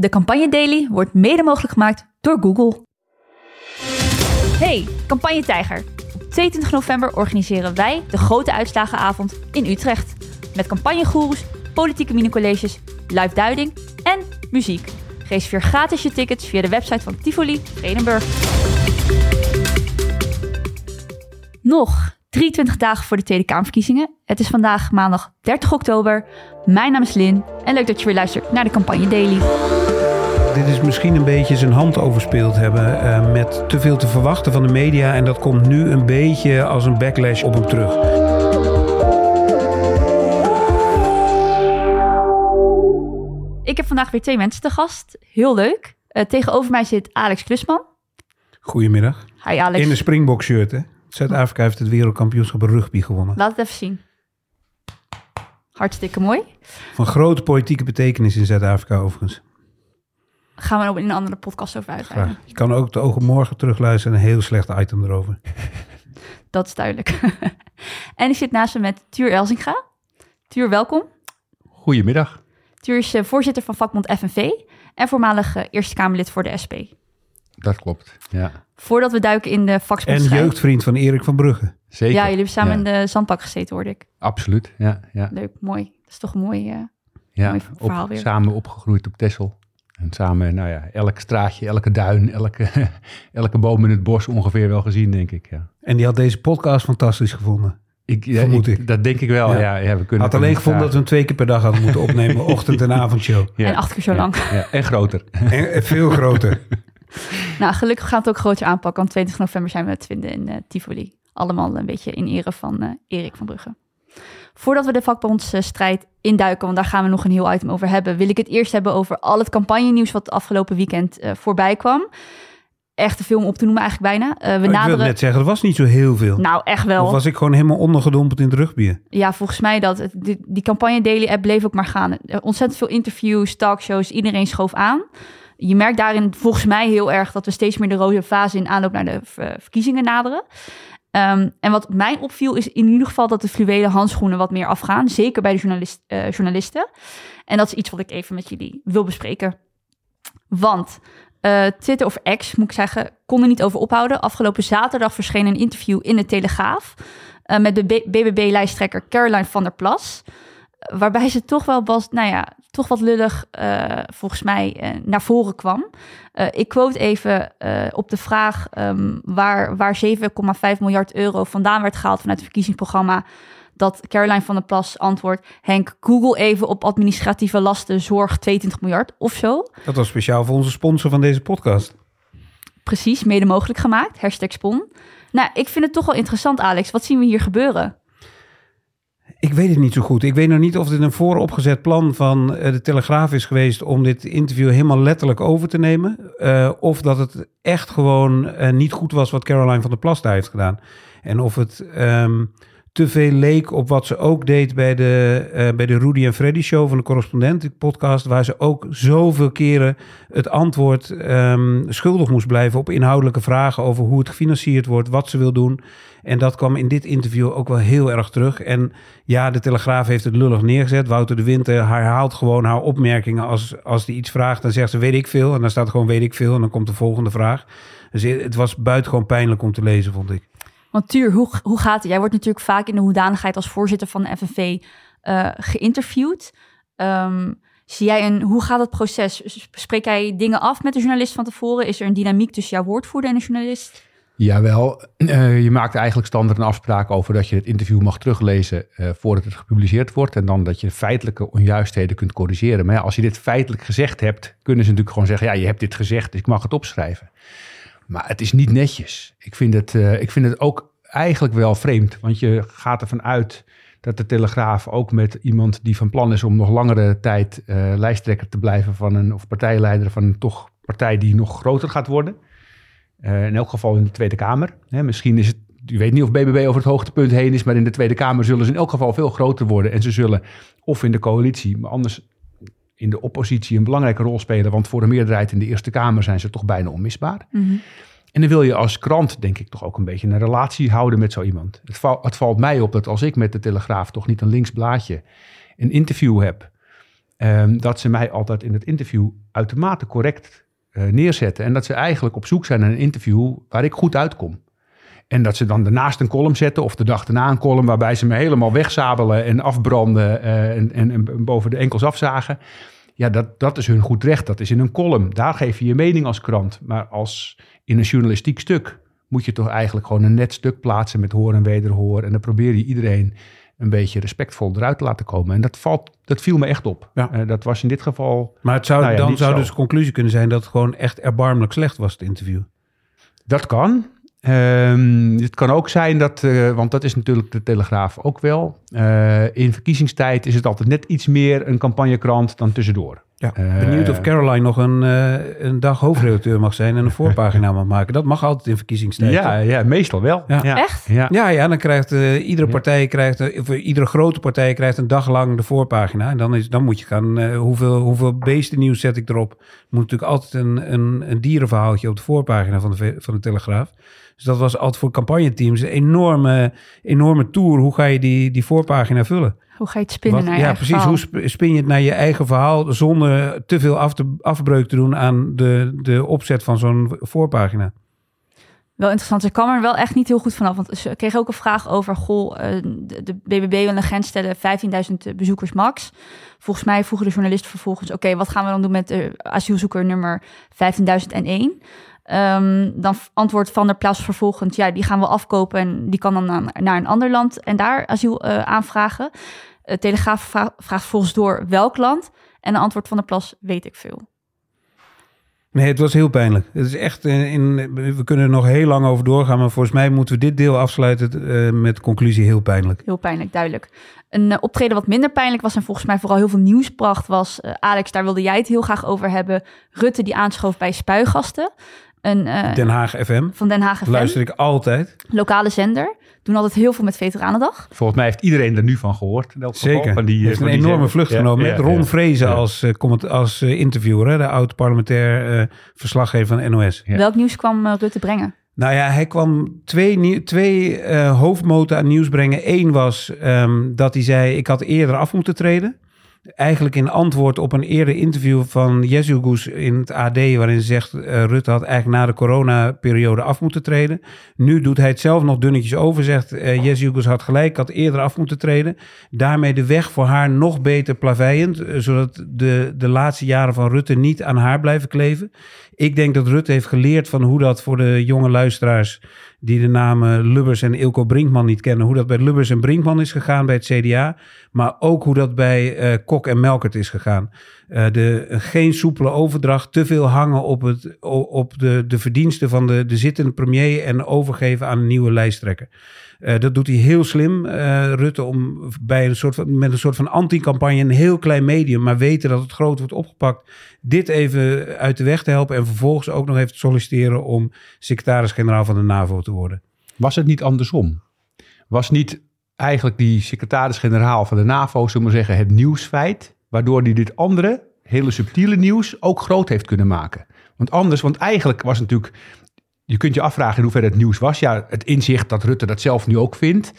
De Campagne Daily wordt mede mogelijk gemaakt door Google. Hey, Campagne Tijger. Op 22 november organiseren wij de grote uitslagenavond in Utrecht. Met campagnegoeroes, politieke minicolleges, live duiding en muziek. Reserveer gratis je tickets via de website van Tivoli Vredenburg. Nog 23 dagen voor de Tweede Kamerverkiezingen. Het is vandaag maandag 30 oktober. Mijn naam is Lin en leuk dat je weer luistert naar de Campagne Daily. Dit is misschien een beetje zijn hand overspeeld hebben uh, met te veel te verwachten van de media. En dat komt nu een beetje als een backlash op hem terug. Ik heb vandaag weer twee mensen te gast. Heel leuk. Uh, tegenover mij zit Alex Klusman. Goedemiddag. Hi Alex. In een Springbok shirt hè? Zuid-Afrika heeft het wereldkampioenschap rugby gewonnen. Laat het even zien. Hartstikke mooi. Van grote politieke betekenis in Zuid-Afrika overigens. Gaan we op in een andere podcast over uitleggen. Je kan ook de ogen morgen terugluisteren. Een heel slecht item erover. Dat is duidelijk. en ik zit naast me met Tuur Elzinga. Tuur, welkom. Goedemiddag. Tuur is uh, voorzitter van vakbond FNV en voormalig uh, Eerste Kamerlid voor de SP. Dat klopt, ja. Voordat we duiken in de vakbond. En jeugdvriend van Erik van Brugge. Zeker. Ja, jullie hebben samen in de zandpak gezeten, hoorde ik. Absoluut, ja. ja. Leuk, mooi. Dat is toch een mooi, uh, ja, mooi verhaal op, weer. Samen opgegroeid op Texel. En samen, nou ja, elk straatje, elke duin, elke, elke boom in het bos ongeveer wel gezien, denk ik. Ja. En die had deze podcast fantastisch gevonden. Ik, ja, Vermoed ik, ik. Dat denk ik wel, ja. ja, we kunnen Had alleen gevonden dat we hem twee keer per dag hadden moeten opnemen. ochtend- en avondshow. Ja. En acht keer zo lang. Ja, en groter. En eh, veel groter. Nou, gelukkig gaan we het ook groter aanpakken. Want 20 november zijn we het vinden in uh, Tivoli. Allemaal een beetje in ere van uh, Erik van Brugge. Voordat we de vakbondsstrijd induiken, want daar gaan we nog een heel item over hebben, wil ik het eerst hebben over al het campagnenieuws wat afgelopen weekend uh, voorbij kwam. Echt te veel om op te noemen eigenlijk bijna. Uh, we Oh, ik naderen... wil net zeggen, er was niet zo heel veel. Nou, echt wel. Of was ik gewoon helemaal ondergedompeld in het rugby? Ja, volgens mij dat. Die, die campagne Daily App bleef ook maar gaan. Ontzettend veel interviews, talkshows, iedereen schoof aan. Je merkt daarin volgens mij heel erg dat we steeds meer de rode fase in aanloop naar de verkiezingen naderen. Um, en wat mij opviel is in ieder geval dat de fluwelen handschoenen wat meer afgaan. Zeker bij de journalist, uh, journalisten. En dat is iets wat ik even met jullie wil bespreken. Want uh, Twitter of X, moet ik zeggen, kon er niet over ophouden. Afgelopen zaterdag verscheen een interview in de Telegraaf... Uh, met de BBB-lijsttrekker Caroline van der Plas... waarbij ze toch wel was, nou ja, toch wat lullig uh, volgens mij uh, naar voren kwam. Uh, ik quote even op de vraag um, waar, waar 7,5 miljard euro vandaan werd gehaald vanuit het verkiezingsprogramma. Dat Caroline van der Plas antwoordt: Henk, Google even op administratieve lasten, zorg 22 miljard of zo. Dat was speciaal voor onze sponsor van deze podcast. Precies, mede mogelijk gemaakt. Hashtag spon. Nou, ik vind het toch wel interessant, Alex. Wat zien we hier gebeuren? Ik weet het niet zo goed. Ik weet nog niet of dit een vooropgezet plan van de Telegraaf is geweest om dit interview helemaal letterlijk over te nemen. Uh, of dat het echt gewoon uh, niet goed was wat Caroline van der Plas daar heeft gedaan. En of het um, te veel leek op wat ze ook deed bij de, uh, bij de Rudy en Freddy show van de correspondent podcast. Waar ze ook zoveel keren het antwoord um, schuldig moest blijven op inhoudelijke vragen over hoe het gefinancierd wordt, wat ze wil doen. En dat kwam in dit interview ook wel heel erg terug. En ja, de Telegraaf heeft het lullig neergezet. Wouter de Winter herhaalt gewoon haar opmerkingen. Als, als die iets vraagt, dan zegt ze weet ik veel. En dan staat gewoon weet ik veel. En dan komt de volgende vraag. Dus het was buitengewoon pijnlijk om te lezen, vond ik. Want Tuur, hoe, hoe gaat het? Jij wordt natuurlijk vaak in de hoedanigheid als voorzitter van de FNV uh, geïnterviewd. Um, zie jij een, hoe gaat het proces? Spreek jij dingen af met de journalist van tevoren? Is er een dynamiek tussen jouw woordvoerder en de journalist? Jawel, uh, je maakt eigenlijk standaard een afspraak over dat je het interview mag teruglezen uh, voordat het gepubliceerd wordt. En dan dat je feitelijke onjuistheden kunt corrigeren. Maar ja, als je dit feitelijk gezegd hebt, kunnen ze natuurlijk gewoon zeggen, ja, je hebt dit gezegd, dus ik mag het opschrijven. Maar het is niet netjes. Ik vind het, uh, ik vind het ook eigenlijk wel vreemd, want je gaat ervan uit dat de Telegraaf ook met iemand die van plan is om nog langere tijd uh, lijsttrekker te blijven van een, of partijleider van een toch partij die nog groter gaat worden. Uh, in elk geval in de Tweede Kamer. Hè, misschien is het, u weet niet of BBB over het hoogtepunt heen is, maar in de Tweede Kamer zullen ze in elk geval veel groter worden. En ze zullen of in de coalitie, maar anders in de oppositie een belangrijke rol spelen. Want voor de meerderheid in de Eerste Kamer zijn ze toch bijna onmisbaar. Mm-hmm. En dan wil je als krant, denk ik, toch ook een beetje een relatie houden met zo iemand. Het, val, het valt mij op dat als ik met de Telegraaf toch niet een links blaadje een interview heb. ehm, dat ze mij altijd in het interview uitermate correct eh, neerzetten. En dat ze eigenlijk op zoek zijn naar een interview waar ik goed uitkom. En dat ze dan daarnaast een column zetten of de dag erna een column waarbij ze me helemaal wegzabelen en afbranden eh, en, en, en boven de enkels afzagen. Ja, dat, dat is hun goed recht. Dat is in een column. Daar geef je je mening als krant. Maar als in een journalistiek stuk moet je toch eigenlijk gewoon een net stuk plaatsen met hoor en wederhoor. En dan probeer je iedereen een beetje respectvol eruit te laten komen. En dat, valt, dat viel me echt op. Ja. Eh, dat was in dit geval... Maar het zou, Nou ja, dan zou zo. dus de conclusie kunnen zijn dat het gewoon echt erbarmelijk slecht was, het interview. Dat kan. Ehm, het kan ook zijn dat, eh, want dat is natuurlijk de Telegraaf ook wel. eh, in verkiezingstijd is het altijd net iets meer een campagnekrant dan tussendoor. Ja, Eh, benieuwd of Caroline nog een, eh, een dag hoofdredacteur mag zijn en een voorpagina mag maken. Dat mag altijd in verkiezingstijd. Ja, ja, meestal wel. Ja. Ja. Echt? Ja. Ja, ja, dan krijgt eh, iedere partij, krijgt, of eh, iedere grote partij krijgt een dag lang de voorpagina. En dan, is, dan moet je gaan, eh, hoeveel, hoeveel beestennieuws zet ik erop? Er moet natuurlijk altijd een, een, een dierenverhaaltje op de voorpagina van de, van de Telegraaf. Dus dat was altijd voor campagneteams een enorme, enorme tour. Hoe ga je die, die voorpagina vullen? Hoe ga je het spinnen Wat- naar je ja, eigen precies. verhaal? Hoe sp- spin je het naar je eigen verhaal zonder te veel af te, afbreuk te doen aan de, de opzet van zo'n voorpagina? Wel interessant. Ze kwam er wel echt niet heel goed vanaf. Want ze kreeg ook een vraag over... Goh, eh, de, BBB wil een grens stellen 15.000 bezoekers max. Volgens mij vroegen de journalisten vervolgens... Oké, wat gaan we dan doen met de asielzoeker nummer 15.001? Ehm, dan antwoordt Van der Plas vervolgens... Ja, die gaan we afkopen en die kan dan naar, naar een ander land... en daar asiel eh, aanvragen. Uh, Telegraaf vra- vraagt volgens door welk land... En de antwoord van der Plas weet ik veel. Nee, het was heel pijnlijk. Het is echt in, in- we kunnen er nog heel lang over doorgaan, maar volgens mij moeten we dit deel afsluiten eh, met de conclusie heel pijnlijk. Heel pijnlijk, duidelijk. Een eh, optreden wat minder pijnlijk was en volgens mij vooral heel veel nieuws bracht was... eh, Alex, daar wilde jij het heel graag over hebben. Rutte die aanschoof bij Spuigasten. Een, eh, Den Haag FM, van Den Haag FM, luister ik altijd. lokale zender. Doen altijd heel veel met Veteranendag. Volgens mij heeft iedereen er nu van gehoord. In elk geval, Zeker. Van die, heeft van een die enorme zender. vlucht Ja, genomen ja, met Ron ja. Vrezen Ja. als, eh, als eh, interviewer, hè, de oud-parlementair eh, verslaggever van NOS. Ja. Welk nieuws kwam eh, Rutte brengen? Nou ja, hij kwam twee, twee eh, hoofdmoten aan nieuws brengen. Eén was ehm, dat hij zei, ik had eerder af moeten treden. Eigenlijk in antwoord op een eerder interview van Jezus in het AD... waarin ze zegt, eh, Rutte had eigenlijk na de coronaperiode af moeten treden. Nu doet hij het zelf nog dunnetjes over, zegt uh, had gelijk, had eerder af moeten treden. Daarmee de weg voor haar nog beter plaveiend... eh, zodat de, de laatste jaren van Rutte niet aan haar blijven kleven. Ik denk dat Rutte heeft geleerd van hoe dat voor de jonge luisteraars die de namen Lubbers en Ilko Brinkman niet kennen, hoe dat bij Lubbers en Brinkman is gegaan bij het CDA, maar ook hoe dat bij uh, Kok en Melkert is gegaan. Uh, de, geen soepele overdracht, te veel hangen op, het, op de, de verdiensten van de, de zittende premier en overgeven aan een nieuwe lijsttrekker. Uh, dat doet hij heel slim, Rutte, om bij een soort van, met een soort van anti-campagne, een heel klein medium, maar weten dat het groot wordt opgepakt, dit even uit de weg te helpen en vervolgens ook nog even te solliciteren om secretaris-generaal van de NAVO te worden. Was het niet andersom? Was niet eigenlijk die secretaris-generaal van de NAVO, zullen we zeggen, het nieuwsfeit, waardoor hij dit andere, hele subtiele nieuws ook groot heeft kunnen maken? Want anders, want eigenlijk was het natuurlijk je kunt je afvragen in hoeverre het nieuws was. Ja, het inzicht dat Rutte dat zelf nu ook vindt.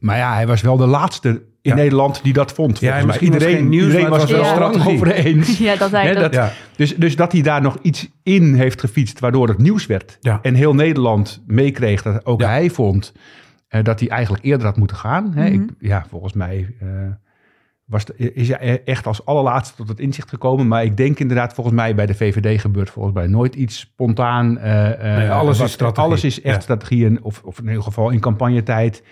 Maar ja, hij was wel de laatste in Ja. Nederland die dat vond. Ja, was Iedereen, nieuws, iedereen maar was was wel wel over eens. Ja, dat hij dat, Ja. Dus, dus dat hij daar nog iets in heeft gefietst, waardoor het nieuws werd. En heel Nederland meekreeg dat ook hij vond eh, dat hij eigenlijk eerder had moeten gaan. Hè? Mhm. Ik, ja, volgens mij eh, was is hij echt als allerlaatste tot het inzicht gekomen. Maar ik denk inderdaad, volgens mij bij de VVD gebeurt volgens mij nooit iets spontaan. eh, eh, Nee, alles is strategie. Alles is echt Ja. strategie. En, of, of in ieder geval in campagnetijd.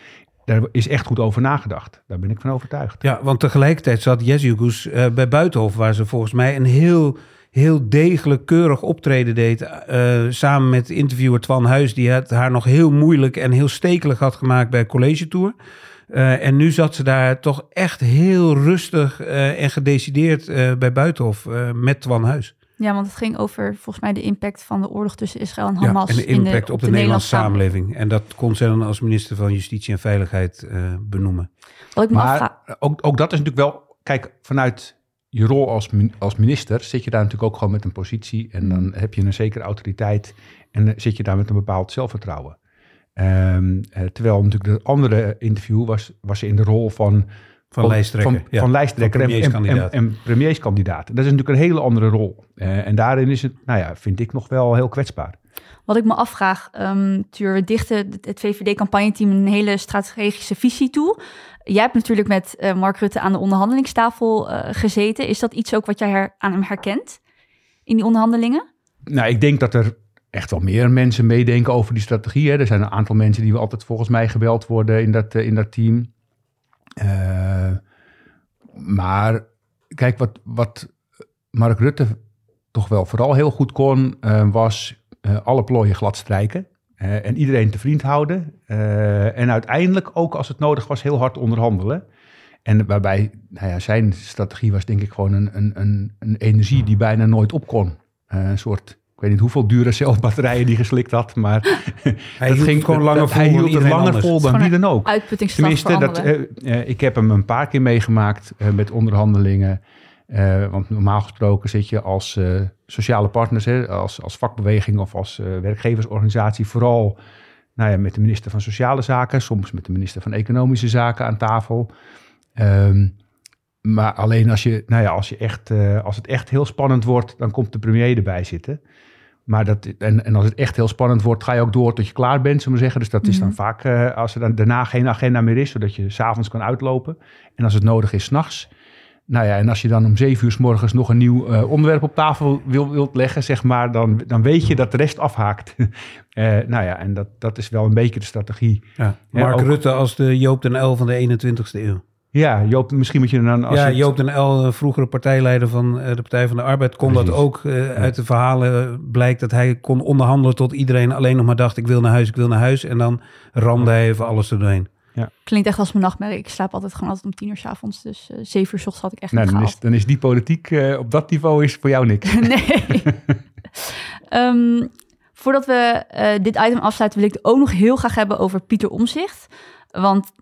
Daar is echt goed over nagedacht. Daar ben ik van overtuigd. Ja, want tegelijkertijd zat Jezus uh, bij Buitenhof, waar ze volgens mij een heel, heel degelijk, keurig optreden deed. uh, samen met interviewer Twan Huis, die het haar nog heel moeilijk en heel stekelig had gemaakt bij College Tour. Uh, en nu zat ze daar toch echt heel rustig uh, en gedecideerd uh, bij Buitenhof met Twan Huis. Ja, want het ging over volgens mij de impact van de oorlog tussen Israël en Hamas. Ja, en de impact in de, op, de, de Nederlandse samenleving. En dat kon zij dan als minister van Justitie en Veiligheid uh, benoemen. Wat ik me maar ook, ook dat is natuurlijk wel... Kijk, vanuit je rol als, als minister zit je daar natuurlijk ook gewoon met een positie. En dan heb je een zekere autoriteit. En zit je daar met een bepaald zelfvertrouwen. Um, uh, terwijl natuurlijk de andere interview was, was ze in de rol van Van lijsttrekker. Van, ja. van lijsttrekker en, en, en, premierskandidaat. en premierskandidaat. Dat is natuurlijk een hele andere rol. Eh, en daarin is het, nou ja, vind ik nog wel heel kwetsbaar. Wat ik me afvraag, ehm Tuur, we dichten het- VVD-campagneteam een hele strategische visie toe. Jij hebt natuurlijk met eh, Mark Rutte aan de onderhandelingstafel eh, gezeten. Is dat iets ook wat jij her- aan hem herkent in die onderhandelingen? Nou, ik denk dat er echt wel meer mensen meedenken over die strategie. Hè. Er zijn een aantal mensen die we altijd volgens mij gebeld worden in dat, eh, in dat team. Eh, maar kijk, wat, wat Mark Rutte toch wel vooral heel goed kon, eh, was alle plooien glad strijken. en iedereen te vriend houden. en uiteindelijk ook, als het nodig was, heel hard onderhandelen. En waarbij nou ja, zijn strategie was denk ik gewoon een, een, een, energie die bijna nooit op kon. Een soort, ik weet niet hoeveel dure batterijen die geslikt had, maar Hij hield het gewoon langer vol hij dan hield het langer anders. vol dan wie dan ook. Tenminste, dat, eh, ik heb hem een paar keer meegemaakt eh, met onderhandelingen. Eh, want normaal gesproken zit je als eh, sociale partners, hè, als, als vakbeweging of als eh, werkgeversorganisatie, vooral nou ja, met de minister van Sociale Zaken, soms met de minister van Economische Zaken aan tafel. Ehm, maar alleen als, je, nou ja, als, je echt, eh, als het echt heel spannend wordt, dan komt de premier erbij zitten. Maar dat, en, en als het echt heel spannend wordt, ga je ook door tot je klaar bent, zullen we zeggen. Dus dat is dan Mhm. vaak eh, als er dan daarna geen agenda meer is, zodat je s'avonds kan uitlopen. En als het nodig is, s'nachts. Nou ja, en als je dan om zeven uur s morgens nog een nieuw eh, onderwerp op tafel wil, wilt leggen, zeg maar, dan, dan weet je dat de rest afhaakt. Eh, nou ja, en dat, dat is wel een beetje de strategie. Ja. Ja, Mark ook- Rutte als de Joop den L van de 21ste eeuw. Ja, Joop, misschien moet je dan... Als ja, Joop den L, eh, vroegere partijleider van eh, de Partij van de Arbeid, kon dat ook. eh, Uit de verhalen blijkt dat hij kon onderhandelen tot iedereen alleen nog maar dacht... ik wil naar huis, ik wil naar huis. En dan ramde hij even alles er doorheen. Klinkt echt als mijn nachtmerrie. Ik slaap altijd gewoon altijd om tien uur s avonds. Dus zeven uur s ochtends had ik echt Nou, dan, is, dan is die politiek eh, op dat niveau is voor jou niks. nee. Ehm, voordat we eh, dit item afsluiten, wil ik het ook nog heel graag hebben over Pieter Omzicht. Want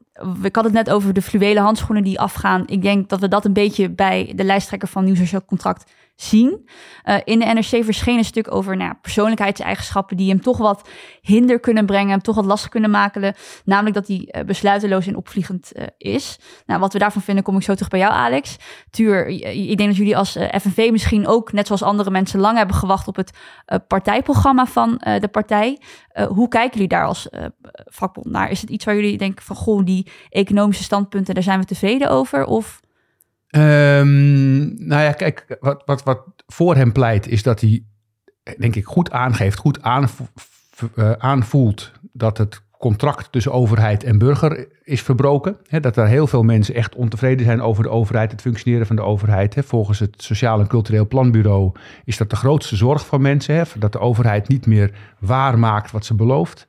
ik had het net over de fluwelen handschoenen die afgaan. Ik denk dat we dat een beetje bij de lijsttrekker van Nieuw Sociaal Contract zien. Eh, in de NRC verscheen een stuk over nou, persoonlijkheidseigenschappen die hem toch wat hinder kunnen brengen, hem toch wat lastig kunnen maken. Namelijk dat hij eh, besluiteloos en opvliegend eh, is. Nou, wat we daarvan vinden, kom ik zo terug bij jou, Alex. Tuur, ik denk dat jullie als FNV misschien ook, net zoals andere mensen, lang hebben gewacht op het partijprogramma van de partij. Hoe kijken jullie daar als vakbond naar? Is het iets waar jullie denken van, goh, die economische standpunten, daar zijn we tevreden over? Of Ehm, nou ja, kijk, wat, wat, wat voor hem pleit is dat hij, denk ik, goed aangeeft, goed aanvo- eh, aanvoelt dat het contract tussen overheid en burger is verbroken. Dat er heel veel mensen echt ontevreden zijn over de overheid, het functioneren van de overheid. Volgens het Sociaal en Cultureel Planbureau is dat de grootste zorg van mensen. Dat de overheid niet meer waarmaakt wat ze belooft.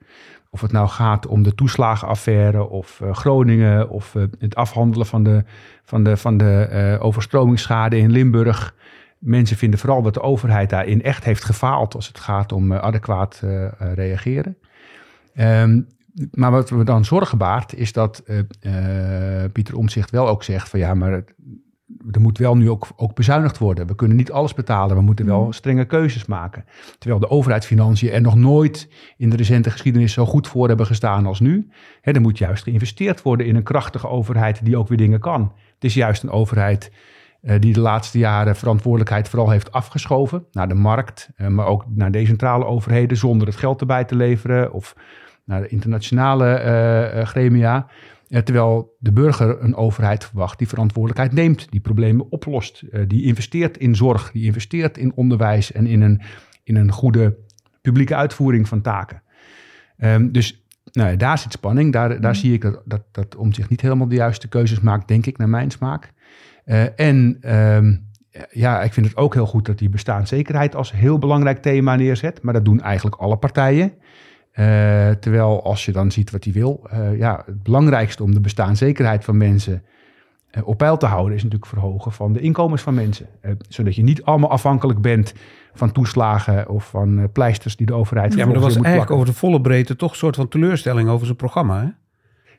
Of het nou gaat om de toeslagenaffaire of eh, Groningen of eh, het afhandelen van de, van de, van de eh, overstromingsschade in Limburg. Mensen vinden vooral dat de overheid daarin echt heeft gefaald als het gaat om adequaat reageren. Ehm, maar wat me dan zorgen baart, is dat Pieter Omtzigt wel ook zegt van ja, maar er moet wel nu ook, ook bezuinigd worden. We kunnen niet alles betalen, we moeten wel strenge keuzes maken. Terwijl de overheidsfinanciën er nog nooit in de recente geschiedenis zo goed voor hebben gestaan als nu. Er moet juist geïnvesteerd worden in een krachtige overheid die ook weer dingen kan. Het is juist een overheid eh, die de laatste jaren verantwoordelijkheid vooral heeft afgeschoven naar de markt, eh, maar ook naar decentrale overheden zonder het geld erbij te leveren of naar de internationale eh, gremia. Eh, terwijl de burger een overheid verwacht die verantwoordelijkheid neemt, die problemen oplost, eh, die investeert in zorg, die investeert in onderwijs en in een, in een goede publieke uitvoering van taken. Ehm, dus nou, ja, daar zit spanning. Daar, daar zie ik dat, dat, dat om zich niet helemaal de juiste keuzes maakt, denk ik, naar mijn smaak. Eh, en ehm, ja, ik vind het ook heel goed dat die bestaanszekerheid als heel belangrijk thema neerzet. Maar dat doen eigenlijk alle partijen. Eh, terwijl als je dan ziet wat hij wil, eh, ja, het belangrijkste om de bestaanszekerheid van mensen eh, op peil te houden is natuurlijk verhogen van de inkomens van mensen. Zodat je niet allemaal afhankelijk bent van toeslagen of van pleisters die de overheid Ja, maar dat was eigenlijk over de volle breedte toch een soort van teleurstelling over zijn programma. Hè?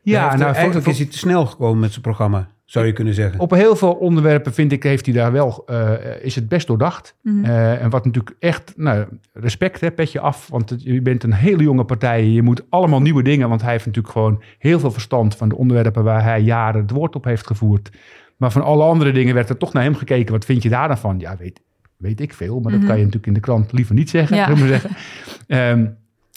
Ja, nou, eigenlijk is hij te snel gekomen met zijn programma, zou je kunnen zeggen. Op heel veel onderwerpen vind ik, heeft hij daar wel, eh, is het best doordacht. Eh, en wat natuurlijk echt, nou, respect, hè, pet je af. Want het- je bent een hele jonge partij. Je moet allemaal nieuwe dingen. Want hij heeft natuurlijk gewoon heel veel verstand van de onderwerpen waar hij jaren het woord op heeft gevoerd. Maar van alle andere dingen werd er toch naar hem gekeken. Wat vind je daar dan van? Ja, weet, weet ik veel. Maar dat Mhm. kan je natuurlijk in de krant liever niet zeggen. Ja. maar zeggen. Ehm,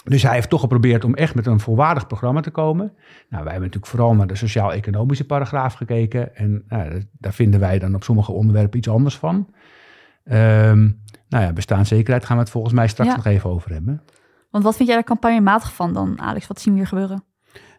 dus hij heeft toch geprobeerd om echt met een volwaardig programma te komen. Nou, wij hebben natuurlijk vooral naar de sociaal-economische paragraaf gekeken. En nou, daar vinden wij dan op sommige onderwerpen iets anders van. Ehm, nou ja, bestaanszekerheid gaan we het volgens mij straks Ja. nog even over hebben. Want wat vind jij er campagnematig van dan, Alex? Wat zien we hier gebeuren?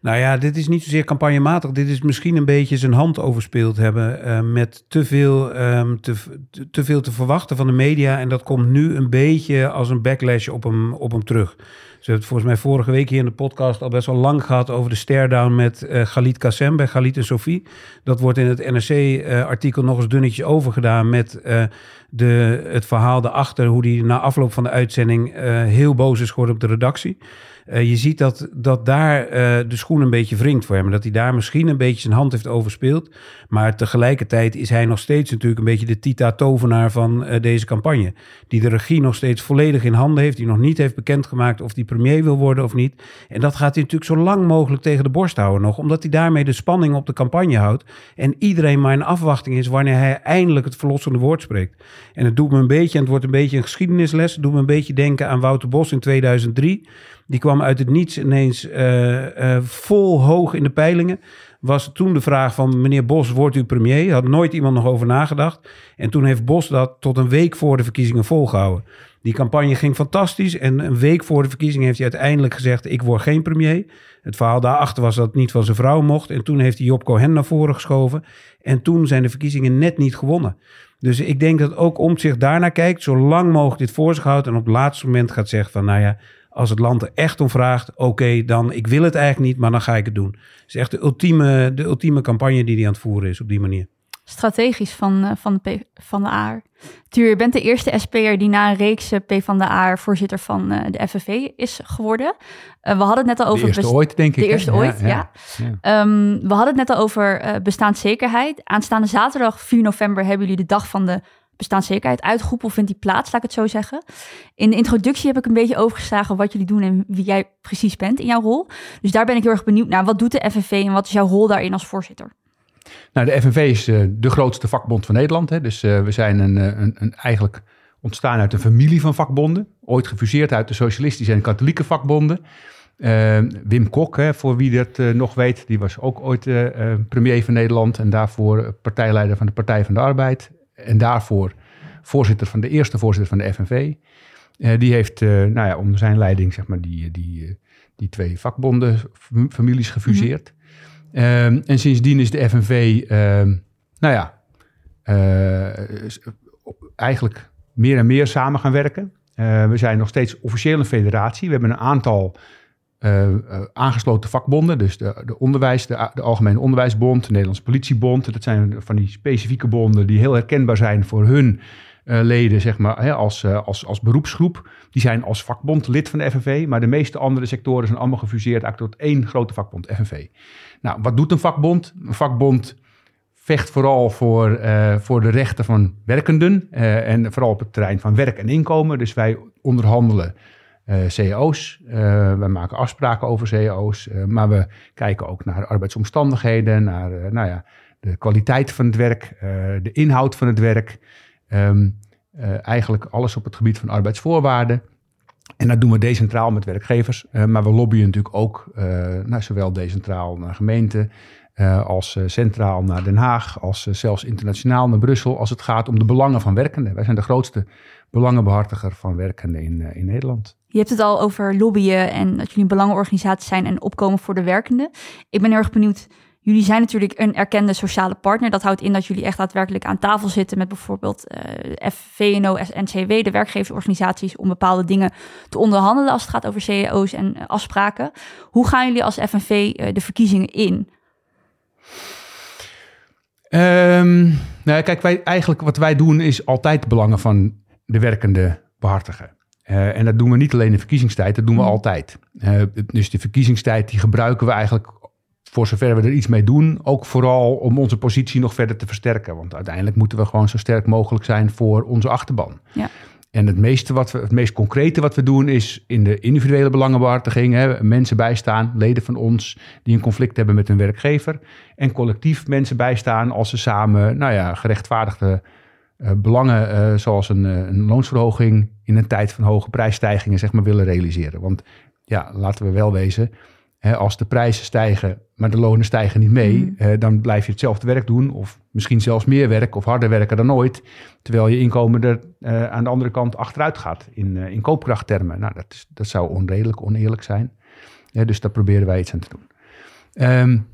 Nou ja, dit is niet zozeer campagnematig. Dit is misschien een beetje zijn hand overspeeld hebben eh, met te veel, ehm, te, te, te veel te verwachten van de media. En dat komt nu een beetje als een backlash op hem, op hem terug. Ze hebben het volgens mij vorige week hier in de podcast al best wel lang gehad over de stare-down met eh Galit Kassem bij Galit en Sophie. Dat wordt in het NRC-artikel nog eens dunnetjes overgedaan met eh, de, het verhaal erachter. Hoe die na afloop van de uitzending eh, heel boos is geworden op de redactie. Eh, je ziet dat, dat daar eh, de schoen een beetje wringt voor hem. Dat hij daar misschien een beetje zijn hand heeft overspeeld. Maar tegelijkertijd is hij nog steeds natuurlijk een beetje de Tita-tovenaar van eh, deze campagne. Die de regie nog steeds volledig in handen heeft. Die nog niet heeft bekendgemaakt of hij premier wil worden of niet. En dat gaat hij natuurlijk zo lang mogelijk tegen de borst houden nog. Omdat hij daarmee de spanning op de campagne houdt. En iedereen maar in afwachting is wanneer hij eindelijk het verlossende woord spreekt. En het doet me een beetje, en het wordt een beetje een geschiedenisles. Het doet me een beetje denken aan Wouter Bos in 2003. Die kwam uit het niets ineens eh, eh, vol hoog in de peilingen. Was toen de vraag van meneer Bos, wordt u premier? Had nooit iemand nog over nagedacht. En toen heeft Bos dat tot een week voor de verkiezingen volgehouden. Die campagne ging fantastisch. En een week voor de verkiezingen heeft hij uiteindelijk gezegd: Ik word geen premier. Het verhaal daarachter was dat het niet van zijn vrouw mocht. En toen heeft hij Job Cohen naar voren geschoven. En toen zijn de verkiezingen net niet gewonnen. Dus ik denk dat ook Omtzigt daarnaar kijkt, zo lang mogelijk dit voor zich houdt en op het laatste moment gaat zeggen van, nou ja, als het land er echt om vraagt, oké, dan ik wil het eigenlijk niet, maar dan ga ik het doen. Het is echt de ultieme, de ultieme campagne die hij aan het voeren is op die manier. Strategisch van, eh, van, de P, van de AR. Tuur, je bent de eerste SP'er die na een reeks eh, P van de AR voorzitter van eh, de FNV is geworden. Eh, we hadden het net al over... de eerste ooit, denk ik. De hè? eerste ooit, ja. ja. Ehm, we hadden het net al over eh, bestaanszekerheid. Aanstaande zaterdag 4 november hebben jullie de dag van de bestaanszekerheid uitgeroepen. Of vindt die plaats, laat ik het zo zeggen. In de introductie heb ik een beetje overgeslagen wat jullie doen en wie jij precies bent in jouw rol. Dus daar ben ik heel erg benieuwd naar. Wat doet de FNV en wat is jouw rol daarin als voorzitter? Nou, de FNV is eh, de grootste vakbond van Nederland. Hè. Dus eh, we zijn een, eh, een, een, eigenlijk ontstaan uit een familie van vakbonden. Ooit gefuseerd uit de socialistische en katholieke vakbonden. Eh, Wim Kok, hè, voor wie dat nog weet, die was ook ooit premier van Nederland. En daarvoor partijleider van de Partij van de Arbeid. En daarvoor voorzitter van de eerste voorzitter van de FNV. Eh, die heeft eh, nou ja, onder zijn leiding zeg maar, die, die, eh, die twee vakbondenfamilies gefuseerd. Ehm, en sindsdien is de FNV, ehm, nou ja, eigenlijk meer en meer samen gaan werken. We zijn nog steeds officieel een federatie. We hebben een aantal eh, eh, aangesloten vakbonden. Dus de, de onderwijs, de, de Algemene Onderwijsbond, de Nederlandse Politiebond. Dat zijn van die specifieke bonden die heel herkenbaar zijn voor hun eh, leden, zeg maar, hè, als, als, als beroepsgroep. Die zijn als vakbond lid van de FNV. Maar de meeste andere sectoren zijn allemaal gefuseerd eigenlijk tot één grote vakbond, FNV. Nou, wat doet een vakbond? Een vakbond vecht vooral voor, voor de rechten van werkenden. en vooral op het terrein van werk en inkomen. Dus wij onderhandelen cao's. Eh, wij maken afspraken over cao's. eh, maar we kijken ook naar arbeidsomstandigheden. Naar eh, nou ja, de kwaliteit van het werk. eh, de inhoud van het werk. Ehm, eh, eigenlijk alles op het gebied van arbeidsvoorwaarden. En dat doen we decentraal met werkgevers. eh, maar we lobbyen natuurlijk ook eh, nou, zowel decentraal naar gemeenten. eh, als eh, centraal naar Den Haag. Als eh, zelfs internationaal naar Brussel. Als het gaat om de belangen van werkenden. Wij zijn de grootste belangenbehartiger van werkenden in, eh, in Nederland. Je hebt het al over lobbyen en dat jullie een belangenorganisatie zijn en opkomen voor de werkenden. Ik ben heel erg benieuwd. Jullie zijn natuurlijk een erkende sociale partner. Dat houdt in dat jullie echt daadwerkelijk aan tafel zitten met bijvoorbeeld eh FVNO, NCW, de werkgeversorganisaties, om bepaalde dingen te onderhandelen als het gaat over cao's en eh, afspraken. Hoe gaan jullie als FNV eh, de verkiezingen in? Ehm, nou, kijk, wij, eigenlijk wat wij doen is altijd de belangen van de werkende behartigen. Eh, en dat doen we niet alleen in verkiezingstijd, dat doen we Mhm. altijd. Eh, dus de verkiezingstijd die gebruiken we eigenlijk voor zover we er iets mee doen, ook vooral om onze positie nog verder te versterken. Want uiteindelijk moeten we gewoon zo sterk mogelijk zijn voor onze achterban. Ja. En het meeste wat we, het meest concrete wat we doen is in de individuele belangenbehartiging hè, mensen bijstaan, leden van ons die een conflict hebben met hun werkgever. En collectief mensen bijstaan als ze samen, nou ja, gerechtvaardigde uh, belangen uh, zoals een, uh, een, loonsverhoging in een tijd van hoge prijsstijgingen zeg maar willen realiseren. Want ja, laten we wel wezen, hè, als de prijzen stijgen, maar de lonen stijgen niet mee, mm. dan blijf je hetzelfde werk doen of misschien zelfs meer werk of harder werken dan ooit, terwijl je inkomen er aan de andere kant achteruit gaat in, in koopkrachttermen. Nou, dat, is, dat zou onredelijk, oneerlijk zijn. dus daar proberen wij iets aan te doen. Um,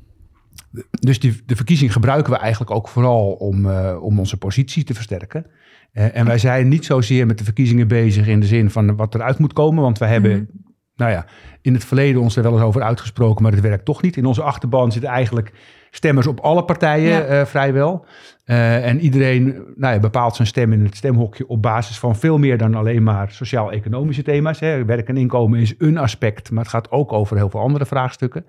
dus die, de verkiezing gebruiken we eigenlijk ook vooral om, uh, om onze positie te versterken. Uh, en wij zijn niet zozeer met de verkiezingen bezig in de zin van wat eruit moet komen. Want we hebben, mm -hmm. nou ja, in het verleden ons er wel eens over uitgesproken, maar het werkt toch niet. In onze achterban zitten eigenlijk stemmers op alle partijen ja. uh, vrijwel. en iedereen nou ja, bepaalt zijn stem in het stemhokje op basis van veel meer dan alleen maar sociaal-economische thema's. Hè. Werk en inkomen is een aspect, maar het gaat ook over heel veel andere vraagstukken.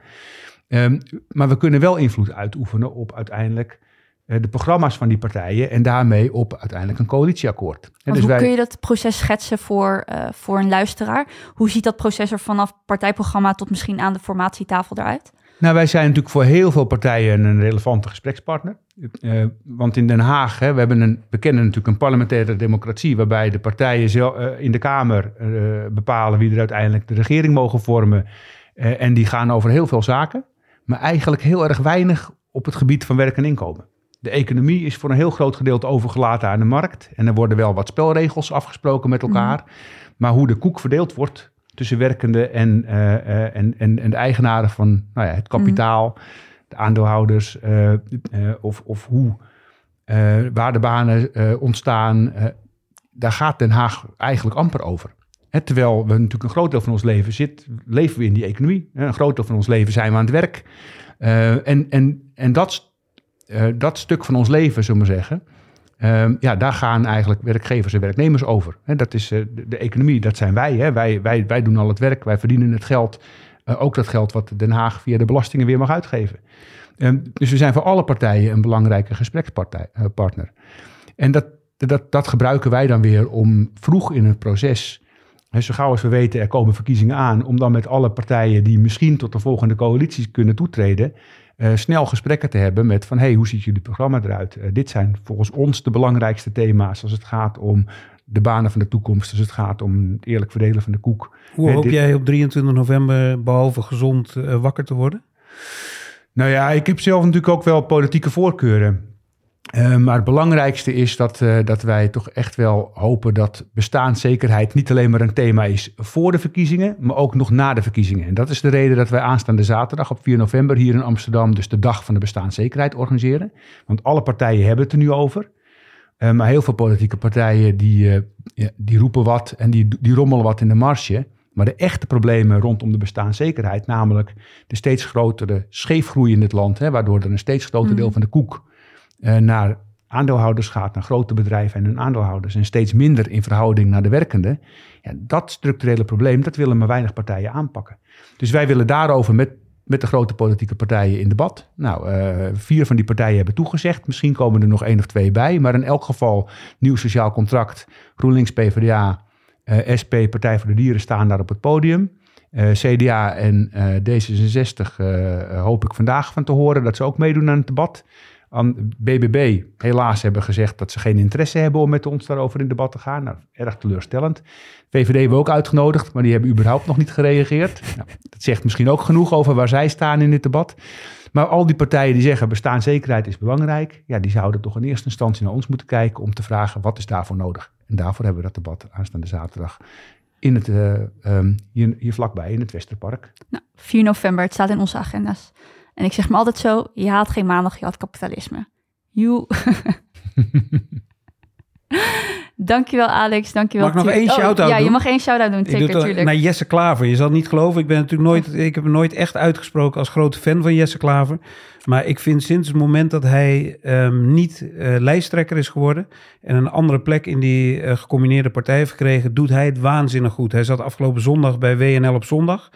Um, maar we kunnen wel invloed uitoefenen op uiteindelijk uh, de programma's van die partijen en daarmee op uiteindelijk een coalitieakkoord. En dus hoe wij... kun je dat proces schetsen voor, uh, voor een luisteraar? Hoe ziet dat proces er vanaf partijprogramma tot misschien aan de formatietafel eruit? Nou, wij zijn natuurlijk voor heel veel partijen een relevante gesprekspartner. Uh, want in Den Haag, hè, we hebben een, we kennen natuurlijk een parlementaire democratie, waarbij de partijen zelf, in de Kamer bepalen wie er uiteindelijk de regering mogen vormen. en die gaan over heel veel zaken maar eigenlijk heel erg weinig op het gebied van werk en inkomen. De economie is voor een heel groot gedeelte overgelaten aan de markt. En er worden wel wat spelregels afgesproken met elkaar. Mhm. Maar hoe de koek verdeeld wordt tussen werkenden en, uh, en, en, en, de eigenaren van nou ja, het kapitaal, mm. de aandeelhouders, uh, of, of hoe waardebanen ontstaan, daar gaat Den Haag eigenlijk amper over terwijl we natuurlijk een groot deel van ons leven zit, leven we in die economie. Een groot deel van ons leven zijn we aan het werk. Uh, en en, en dat, uh, dat stuk van ons leven, zullen we zeggen, uh, ja, daar gaan eigenlijk werkgevers en werknemers over. dat is de, de, economie, dat zijn wij, wij. Wij, wij doen al het werk, wij verdienen het geld. ook dat geld wat Den Haag via de belastingen weer mag uitgeven. Ehm, dus we zijn voor alle partijen een belangrijke gesprekspartner. en dat, dat, dat gebruiken wij dan weer om vroeg in het proces zo gauw als we weten, er komen verkiezingen aan, om dan met alle partijen die misschien tot de volgende coalitie kunnen toetreden, uh, snel gesprekken te hebben met van, hey, hoe ziet jullie programma eruit? Uh, dit zijn volgens ons de belangrijkste thema's als het gaat om de banen van de toekomst, als het gaat om het eerlijk verdelen van de koek. Hoe hoop dit... jij op 23 november, behalve gezond, uh, wakker te worden? Nou ja, ik heb zelf natuurlijk ook wel politieke voorkeuren. Uh, maar het belangrijkste is dat, uh, dat wij toch echt wel hopen dat bestaanszekerheid niet alleen maar een thema is voor de verkiezingen, maar ook nog na de verkiezingen. En dat is de reden dat wij aanstaande zaterdag op 4 november hier in Amsterdam dus de dag van de bestaanszekerheid organiseren. Want alle partijen hebben het er nu over. Uh, maar heel veel politieke partijen die, die roepen wat en die, die rommelen wat in de marge. Maar de echte problemen rondom de bestaanszekerheid, namelijk de steeds grotere scheefgroei in het land, hè, waardoor er een steeds groter mm. deel van de koek naar aandeelhouders gaat, naar grote bedrijven en hun aandeelhouders, en steeds minder in verhouding naar de werkenden. Ja, dat structurele probleem, dat willen maar weinig partijen aanpakken. Dus wij willen daarover met, met de grote politieke partijen in debat. Nou, uh, vier van die partijen hebben toegezegd. Misschien komen er nog één of twee bij. Maar in elk geval, nieuw sociaal contract, GroenLinks, PvdA, uh, SP, Partij voor de Dieren staan daar op het podium. CDA en D66 hoop ik vandaag van te horen dat ze ook meedoen aan het debat aan BBB helaas hebben gezegd dat ze geen interesse hebben om met ons daarover in debat te gaan. Nou, erg teleurstellend. VVD hebben we ook uitgenodigd, maar die hebben überhaupt nog niet gereageerd. Nou, dat zegt misschien ook genoeg over waar zij staan in dit debat. Maar al die partijen die zeggen bestaanszekerheid is belangrijk, ja, die zouden toch in eerste instantie naar ons moeten kijken om te vragen wat is daarvoor nodig. En daarvoor hebben we dat debat aanstaande zaterdag in het, uh, um, hier, hier vlakbij in het Westerpark. Nou, 4 november, het staat in onze agenda's. En ik zeg me altijd zo, je had geen maandag, je had kapitalisme. You. dankjewel Alex, dankjewel. Mag ik nog één oh, shout-out Ja, doen? je mag één shout-out doen, zeker, natuurlijk. Naar Jesse Klaver. Je zal niet geloven, ik ben natuurlijk nooit, ik heb hem nooit echt uitgesproken als grote fan van Jesse Klaver. Maar ik vind sinds het moment dat hij um, niet uh, lijsttrekker is geworden en een andere plek in die uh, gecombineerde partij heeft gekregen, doet hij het waanzinnig goed. Hij zat afgelopen zondag bij WNL op zondag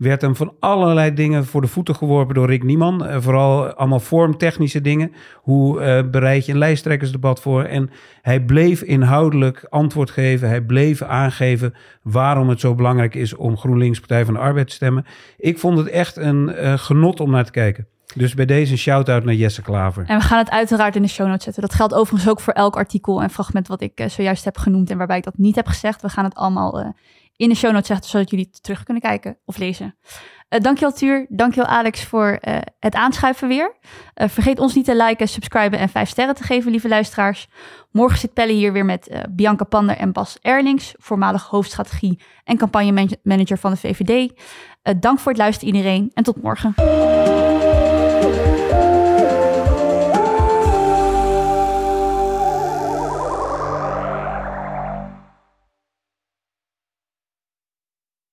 werd hem van allerlei dingen voor de voeten geworpen door Rick Nieman. Uh, vooral allemaal vormtechnische dingen. Hoe uh, bereid je een lijsttrekkersdebat voor? En hij bleef inhoudelijk antwoord geven. Hij bleef aangeven waarom het zo belangrijk is om GroenLinks Partij van de Arbeid te stemmen. Ik vond het echt een uh, genot om naar te kijken. Dus bij deze een shout-out naar Jesse Klaver. En we gaan het uiteraard in de show notes zetten. Dat geldt overigens ook voor elk artikel en fragment wat ik zojuist heb genoemd en waarbij ik dat niet heb gezegd. We gaan het allemaal in de show notes zetten, zodat jullie terug kunnen kijken of lezen. Uh, dankjewel Tuur, dankjewel Alex voor het aanschuiven weer. vergeet ons niet te liken, subscriben en vijf sterren te geven, lieve luisteraars. Morgen zit Pelle hier weer met Bianca Pander en Bas Erlings, voormalig hoofdstrategie en campagnemanager van de VVD. dank voor het luisteren iedereen en tot morgen.